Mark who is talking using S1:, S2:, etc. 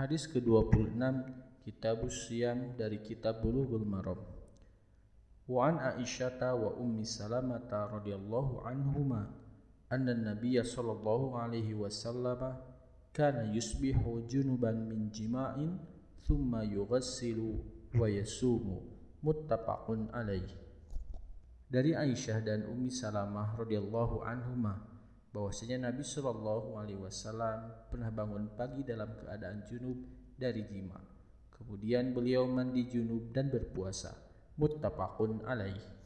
S1: Hadis ke-26 Kitab Siyam dari Kitab Bulughul Maram. Wa an Aisyata wa Ummi Salamata radhiyallahu anhuma anna an-nabiy sallallahu alaihi wasallam kana yusbihu junuban min jima'in thumma yughassilu wa yasumu muttafaqun alaih. Dari Aisyah dan Ummi Salamah radhiyallahu anhuma bahwasanya Nabi Shallallahu Alaihi Wasallam pernah bangun pagi dalam keadaan junub dari jima. Kemudian beliau mandi junub dan berpuasa. Muttafaqun alaih.